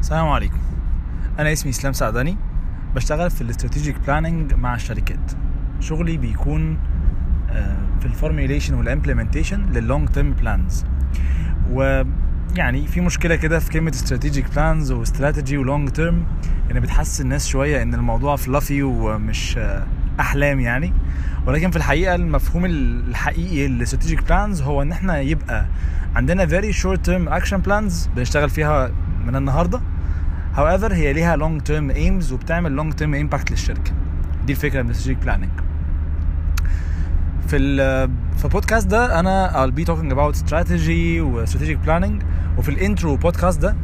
السلام عليكم. أنا اسمي إسلام سعداني. بشتغل في ال strategic planning مع الشركات. شغلي بيكون آه، في ال formulation وال implementation لل long term plans ويعني في مشكلة كده في كلمة strategic plans و strategy و long term إن بتحسس الناس شوية إن الموضوع fluffy ومش آه، أحلام يعني. ولكن في الحقيقة المفهوم الحقيقي لل strategic plans هو إن إحنا يبقى عندنا very short term action plans بنشتغل فيها من النهارده however هي ليها long term aims وبتعمل long term impact للشركه دي الفكرة من strategic planning في ال في البودكاست ده أنا I'll be talking about strategy و strategic planning وفي الانترو بودكاست ده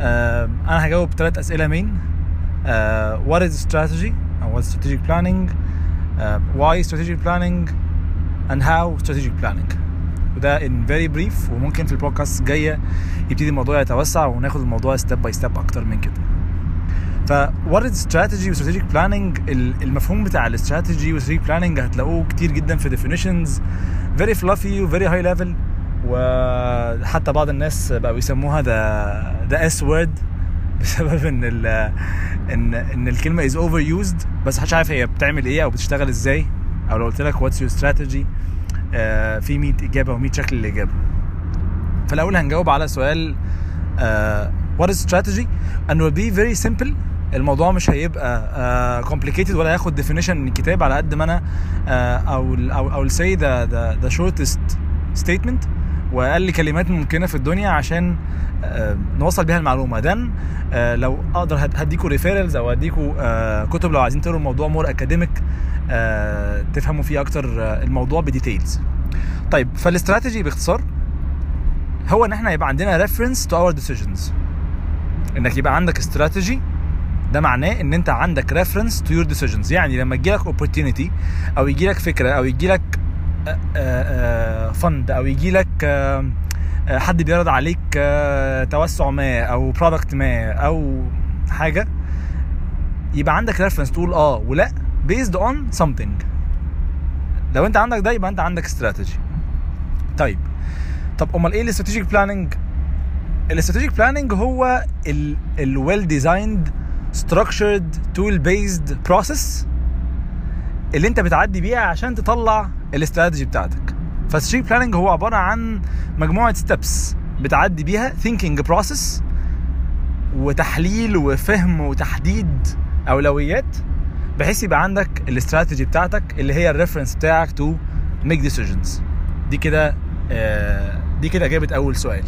آه، أنا هجاوب ثلاث اسئله مين آه، what is strategy أو what is strategic planning آه، why strategic planning and how strategic planning وده in very brief. وممكن في البودكاست الجاية يبتدي الموضوع يتوسع وناخد الموضوع step by step أكتر من كده. ف what is strategy و strategic planning? ال- المفهوم بتاع الاستراتيجي و strategic planning هتلاقوه كتير جدا في definitions. very fluffy و very high level. وحتى بعض الناس بقوا يسموها the the S word بسبب إن ال ان إن الكلمة is overused. بس محدش عارف هي بتعمل إيه أو بتشتغل إزاي. أو لو قلت لك your strategy آه، آه، في 100 إجابة و100 شكل للإجابة. فالأول هنجاوب على سؤال what is strategy انه be very simple الموضوع مش هيبقى آه، complicated ولا هياخد definition من الكتاب على قد ما أنا أو أو أو say the the shortest statement واقل كلمات ممكنة في الدنيا عشان uh, نوصل بيها المعلومة. then uh, لو أقدر هد- هديكوا referrals أو هديكوا uh, كتب لو عايزين تقروا الموضوع more academic تفهموا فيه أكتر الموضوع ب details طيب فالاستراتيجي باختصار هو إن إحنا يبقى عندنا reference to our decisions. إنك يبقى عندك استراتيجي ده معناه إن أنت عندك reference to your decisions. يعني لما يجيلك opportunity أو يجيلك فكرة أو يجيلك fund أو يجيلك آه، آه، حد بيعرض عليك آه، توسع ما أو product ما أو حاجة يبقى عندك reference تقول آه ولا based on something. لو أنت عندك ده يبقى أنت عندك استراتيجي طيب طب أمال إيه ال strategic planning ال strategic planning هو ال well designed structured tool based process اللي انت بتعدي بيها عشان تطلع الاستراتيجي بتاعتك. فال strategic planning هو عبارة عن مجموعة steps بتعدي بيها thinking process وتحليل وفهم وتحديد أولويات بحيث يبقى عندك الاستراتيجي بتاعتك اللي هي ال reference بتاعك to make decisions دي كده آه، دي كده اجابه أول سؤال.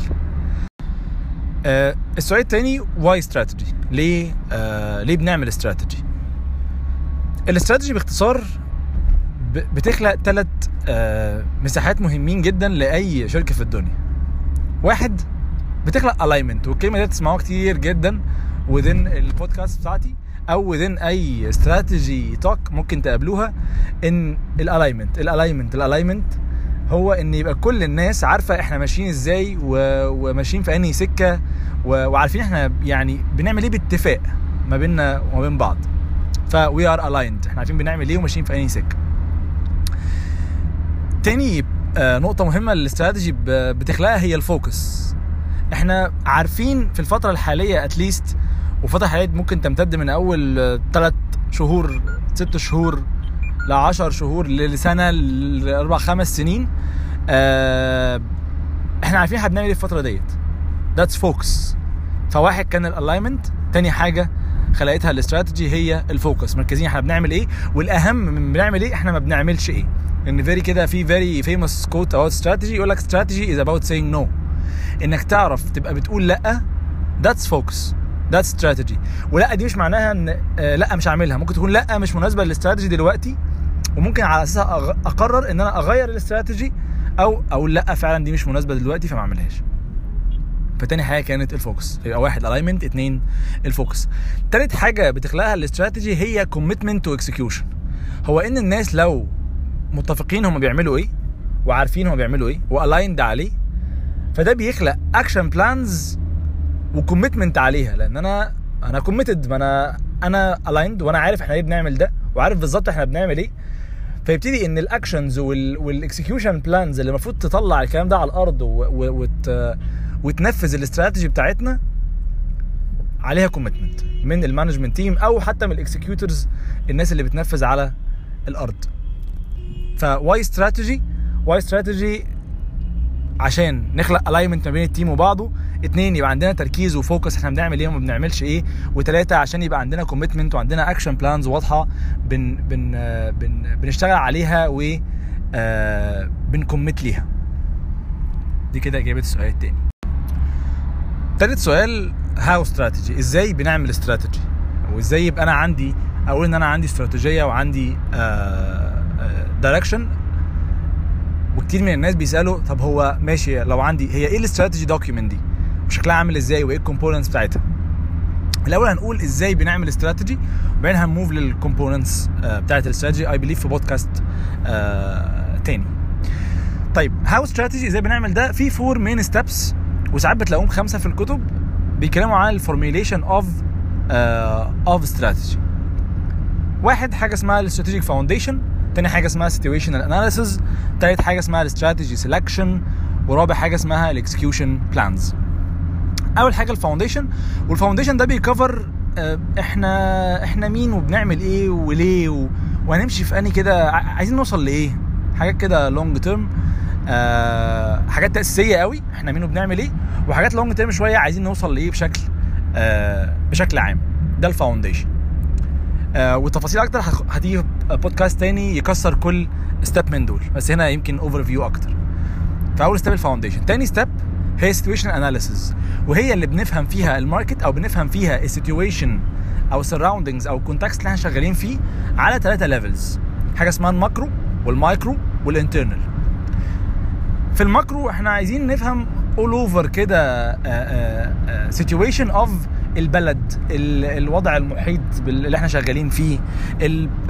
آه، السؤال التاني why strategy ليه آه، ليه بنعمل strategy ال strategy باختصار بتخلق ثلاث مساحات مهمين جدا لأي شركة في الدنيا واحد بتخلق alignment والكلمة دي تسمعوها كتير جدا within البودكاست بتاعتي أو within أي strategy talk ممكن تقابلوها إن ال alignment ال alignment ال alignment هو إن يبقى كل الناس عارفة إحنا ماشيين إزاي. وماشيين في أنهي سكة. وعارفين إحنا يعني بنعمل إيه باتفاق ما بيننا وما بين بعض ف we are aligned. إحنا عارفين بنعمل إيه وماشيين في انهي سكه تاني آه، نقطة مهمة للاستراتيجي ب- بتخلقها هي ال focus إحنا عارفين في الفترة الحالية at least والفترة الحالية ممكن تمتد من أول ثلاث شهور ست شهور ل 10 شهور لسنة لاربع خمس سنين آه، إحنا عارفين بنعمل إيه في الفترة ديت. that's focus فواحد كان ال alignment تاني حاجة خلقتها الاستراتيجي هي ال focus. مركزين إحنا بنعمل إيه؟ والأهم من بنعمل إيه؟ إحنا ما بنعملش إيه. إن very كده في very famous quote about strategy يقول لك strategy is about saying no. إنك تعرف تبقى بتقول لأ that's focus. That's strategy. ولأ دي مش معناها إن آه، لأ مش هعملها. ممكن تكون لأ مش مناسبة للاستراتيجي دلوقتي. وممكن على أساسها أقرر إن أنا أغير الاستراتيجي أو أقول لأ فعلا دي مش مناسبة دلوقتي فما أعملهاش. فتاني حاجة كانت ال focus. يبقى واحد alignment اتنين ال focus. تالت حاجة بتخلقها الاستراتيجي هي commitment to execution هو إن الناس لو متفقين هم بيعملوا إيه وعارفين هم بيعملوا إيه و aligned عليه فده بيخلق action plans و commitment عليها. لأن أنا أنا committed ما أنا أنا aligned وأنا عارف إحنا ليه بنعمل ده وعارف بالظبط إحنا بنعمل إيه. فيبتدي إن ال actions وال execution plans اللي المفروض تطلع الكلام ده على الأرض وت وتنفذ الاستراتيجي بتاعتنا عليها commitment من ال management team أو حتى من ال executors الناس اللي بتنفذ على الأرض. ف why strategy? Why strategy? عشان نخلق alignment ما بين ال team وبعضه. اتنين يبقى عندنا تركيز و focus إحنا بنعمل إيه وما بنعملش إيه. وتلاتة عشان يبقى عندنا commitment وعندنا action plans واضحة بن بن بن بنشتغل عليها و آه، بن commit ليها. دي كده إجابة السؤال التاني. تالت سؤال how strategy إزاي بنعمل استراتيجي وإزاي يبقى أنا عندي أقول إن أنا عندي استراتيجية وعندي direction وكتير من الناس بيسألوا طب هو ماشي لو عندي هي إيه ال strategy document دي؟ وشكلها عامل إزاي؟ وإيه ال components بتاعتها؟ الأول هنقول إزاي بنعمل استراتيجي وبعدين هن move لل components بتاعت ال strategy I believe في بودكاست آه تاني. طيب how strategy إزاي بنعمل ده؟ في four main steps وساعات بتلاقوهم خمسة في الكتب بيتكلموا عن ال formulation of of strategy واحد حاجة اسمها ال strategic foundation تاني حاجة اسمها situational analysis تالت حاجة اسمها ال strategy selection ورابع حاجة اسمها ال execution plans أول حاجة ال foundation وال foundation ده بي cover آه، إحنا إحنا مين وبنعمل إيه وليه. وهنمشي في اني كده عايزين نوصل لإيه؟ حاجات كده long term آه حاجات تأسيسية قوي. إحنا مين وبنعمل إيه؟ وحاجات long term شوية عايزين نوصل لإيه بشكل آه بشكل عام. ده ال foundation آه والتفاصيل أكتر هتيجي في بودكاست تاني يكسر كل step من دول. بس هنا يمكن overview أكتر. فأول step ال foundation تاني step هي situation analysis وهي اللي بنفهم فيها ال market أو بنفهم فيها ال situation أو ال surroundings أو ال context اللي إحنا شغالين فيه على ثلاثة levels حاجة اسمها ال macro وال micro وال internal في ال macro إحنا عايزين نفهم all over كده situation of البلد ال- الوضع المحيط اللي إحنا شغالين فيه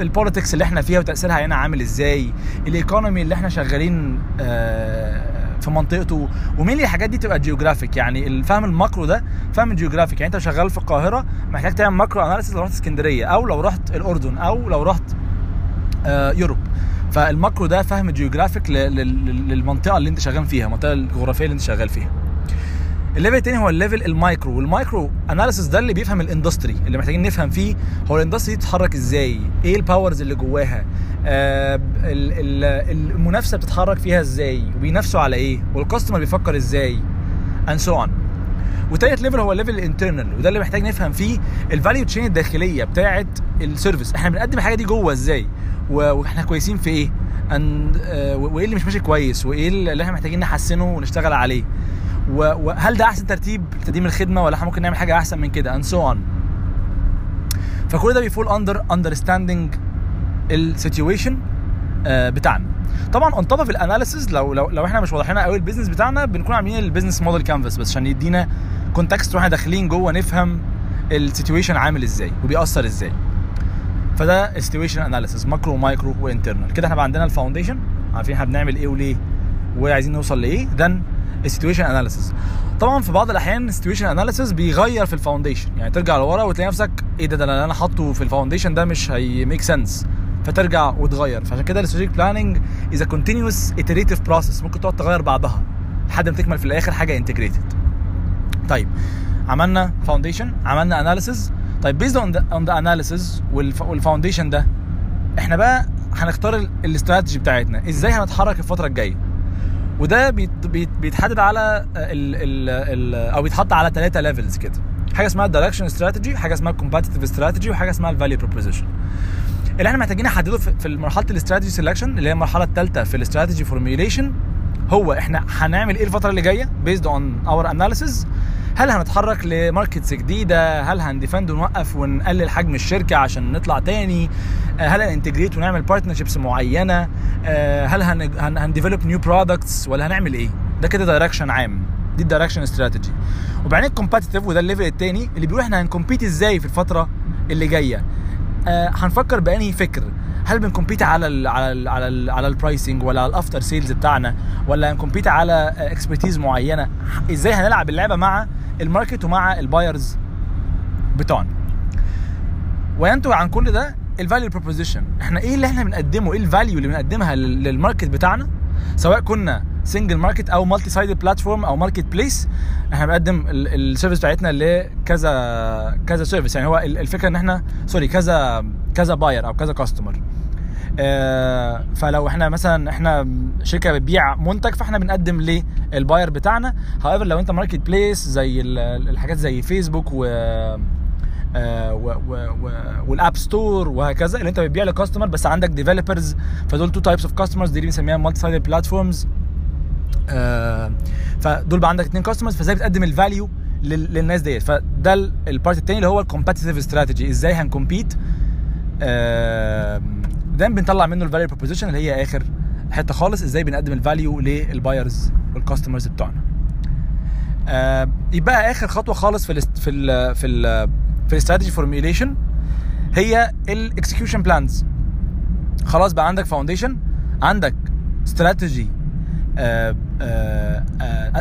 ال politics اللي إحنا فيها وتأثيرها هنا عامل إزاي ال economy اللي إحنا شغالين آه، في منطقته. ومين الحاجات دي تبقى geographic يعني الفهم ال macro ده فهم ال geographic يعني انت شغال في القاهرة محتاج تعمل macro analysis لو رحت اسكندرية أو لو رحت الأردن أو لو رحت آه، Europe. فال macro ده فهم geographic للمنطقة اللي انت شغال فيها المنطقة الجغرافية اللي انت شغال فيها. ال level التاني هو ال level ال micro وال micro analysis ده اللي بيفهم ال industry اللي محتاجين نفهم فيه هو ال industry بتتحرك إزاي إيه ال powers اللي جواها آه ال- ال- المنافسة بتتحرك فيها إزاي وبينافسوا على إيه وال customer بيفكر إزاي and so on. وتالت level هو ال level ال internal وده اللي محتاج نفهم فيه ال value chain الداخلية بتاعه ال service. إحنا بنقدم الحاجة دي جوه إزاي؟ وإحنا كويسين في إيه؟ أن آه، وإيه اللي مش ماشي كويس؟ وإيه اللي إحنا محتاجين نحسنه ونشتغل عليه؟ وهل ده أحسن ترتيب لتقديم الخدمة ولا إحنا ممكن نعمل حاجة أحسن من كده؟ and so on. فكل ده بي fall under understanding ال situation بتاعنا. طبعا on top ال analysis لو لو لو إحنا مش واضحين قوي ال business بتاعنا بنكون عاملين ال business model canvas بس عشان يدينا context وإحنا داخلين جوه نفهم ال situation عامل إزاي وبيأثر إزاي. فده ال situation analysis macro و micro و internal كده إحنا بقى عندنا ال foundation عارفين إحنا بنعمل إيه وليه وعايزين نوصل لإيه؟ then ال situation analysis طبعا في بعض الأحيان ال situation analysis بيغير في ال foundation يعني ترجع لورا وتلاقي نفسك إيه ده ده اللي أنا حاطه في ال foundation ده مش هي make sense فترجع وتغير. فعشان كده ال strategic planning is continuous iterative process ممكن تقعد تغير بعضها لحد ما تكمل في الآخر حاجة integrated طيب عملنا foundation عملنا analysis طيب based on the analysis وال foundation ده إحنا بقى هنختار ال- الاستراتيجي بتاعتنا. إزاي هنتحرك الفترة الجاية؟ وده بيت بيت بيتحدد على ال ال ال أو بيتحط على ثلاثة levels كده. حاجة اسمها ال direction strategy حاجة اسمها ال competitive strategy وحاجة اسمها ال value proposition اللي إحنا محتاجين نحدده في مرحلة ال strategy selection اللي هي المرحلة الثالثه في ال strategy formulation هو إحنا هنعمل إيه الفترة اللي جاية based on our analysis هل هنتحرك ل markets جديدة؟ هل هن defend ونوقف ونقلل حجم الشركة عشان نطلع تاني؟ آه، هل هن integrate ونعمل partnerships معينة؟ آه، هل هن develop new products ولا هنعمل إيه؟ ده كده direction عام. دي ال direction strategy وبعدين ال competitive وده ال level الثاني اللي بيقول إحنا هن compete إزاي في الفترة اللي جاية؟ آه، هنفكر بأنهي فكر؟ هل بن compete على ال على ال على ال على ال pricing ولا على ال after sales بتاعنا؟ ولا هن compete على expertise معينة؟ إزاي هنلعب اللعبة مع ال market ومع ال buyers بتوعنا. وينتج عن كل ده ال value proposition إحنا إيه اللي إحنا بنقدمه؟ إيه ال value اللي بنقدمها لل- لل market بتاعنا؟ سواء كنا single market أو multi sided platform أو marketplace إحنا بنقدم ال service بتاعتنا لكذا كذا service يعني هو ال- الفكرة إن إحنا sorry كذا كذا buyer أو كذا customer آه، فلو إحنا مثلا إحنا شركة بتبيع منتج فإحنا بنقدم لل buyer بتاعنا. However لو أنت marketplace زي ال- الحاجات زي فيسبوك و آه، وال app store وهكذا اللي أنت بتبيع ل customer بس عندك developers فدول two types of customers دي بنسميها multi sided platforms فدول بقى عندك اتنين customers فإزاي بتقدم ال value للناس ديت؟ فده ال- ال part التاني اللي هو ال competitive strategy إزاي هن compete ده بنطلع منه ال value proposition اللي هي آخر حتة خالص إزاي بنقدم ال value لل buyers وال customers بتوعنا. يبقى آخر خطوة خالص في ال في ال في ال في ال strategy formulation هي ال execution plans خلاص بقى عندك foundation عندك strategy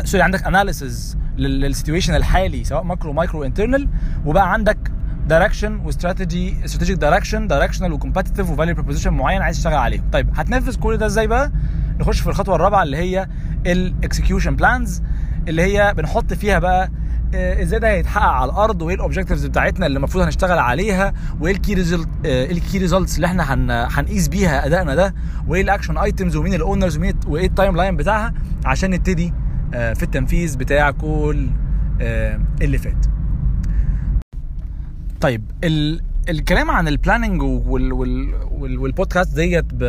sorry عندك analysis لل situation الحالي سواء macro micro internal وبقى عندك direction و strategy strategic direction directional و competitive و value proposition معين عايز تشتغل عليهم طيب هتنفذ كل ده إزاي بقى؟ نخش في الخطوة الرابعة اللي هي ال execution plans اللي هي بنحط فيها بقى آه، إزاي ده هيتحقق على الأرض وإيه ال objectives بتاعتنا اللي المفروض هنشتغل عليها وإيه ال key result إيه ال key results اللي إحنا هن هنقيس بيها أدائنا ده وإيه ال action items ومين ال owners وإيه ال timeline بتاعها عشان نبتدي آه، في التنفيذ بتاع كل آه، اللي فات. طيب ال... الكلام عن ال planning وال... وال... وال... والبودكاست ديت ب...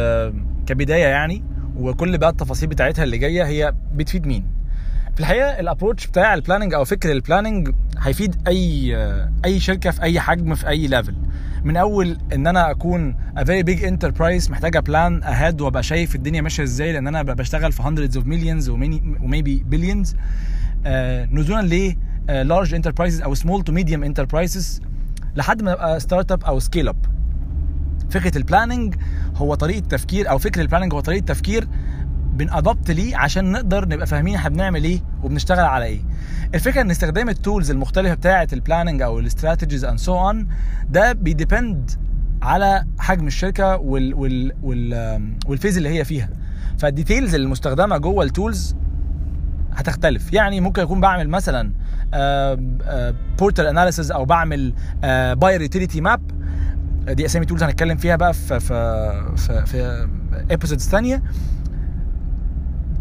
كبداية يعني وكل بقى التفاصيل بتاعتها اللي جاية هي بتفيد مين؟ في الحقيقة ال approach بتاع ال planning أو فكر ال planning هيفيد اي أي شركة في أي حجم في أي level من أول إن أنا أكون a very big enterprise محتاجة plan ahead وأبقى شايف الدنيا ماشية إزاي لأن أنا بشتغل في hundreds of millions و maybe آه، نزولا ل large enterprises أو small to medium enterprises لحد ما ابقى startup أو scale up فكرة ال planning هو طريقة تفكير أو فكر ال planning هو طريقة تفكير بن adapt ليه عشان نقدر نبقى فاهمين إحنا بنعمل إيه وبنشتغل على إيه. الفكرة إن استخدام ال tools المختلفة بتاعة ال planning أو ال strategies and so on ده بي depend على حجم الشركة وال وال وال وال phase اللي هي فيها. فال details المستخدمة جوه ال tools هتختلف. يعني ممكن اكون بعمل مثلا portal analysis أو بعمل buyer utility map دي أسامي tools هنتكلم فيها بقى في في في, في episodes ثانية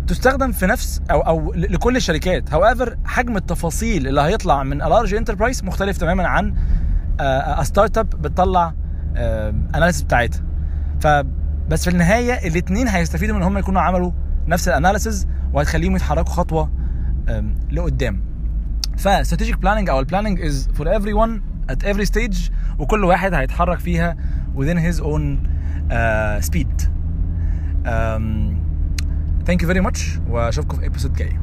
تستخدم في نفس أو أو لكل الشركات. However حجم التفاصيل اللي هيطلع من large enterprise مختلف تماما عن startup بتطلع analysis بتاعتها. فبس في النهاية الاثنين هيستفيدوا من إن هم يكونوا عملوا نفس ال analysis وهتخليهم يتحركوا خطوة لقدام. ف strategic planning أو ال planning is for everyone at every stage وكل واحد هيتحرك فيها within his own uh, speed. um, thank you very much وأشوفكم في episode جاي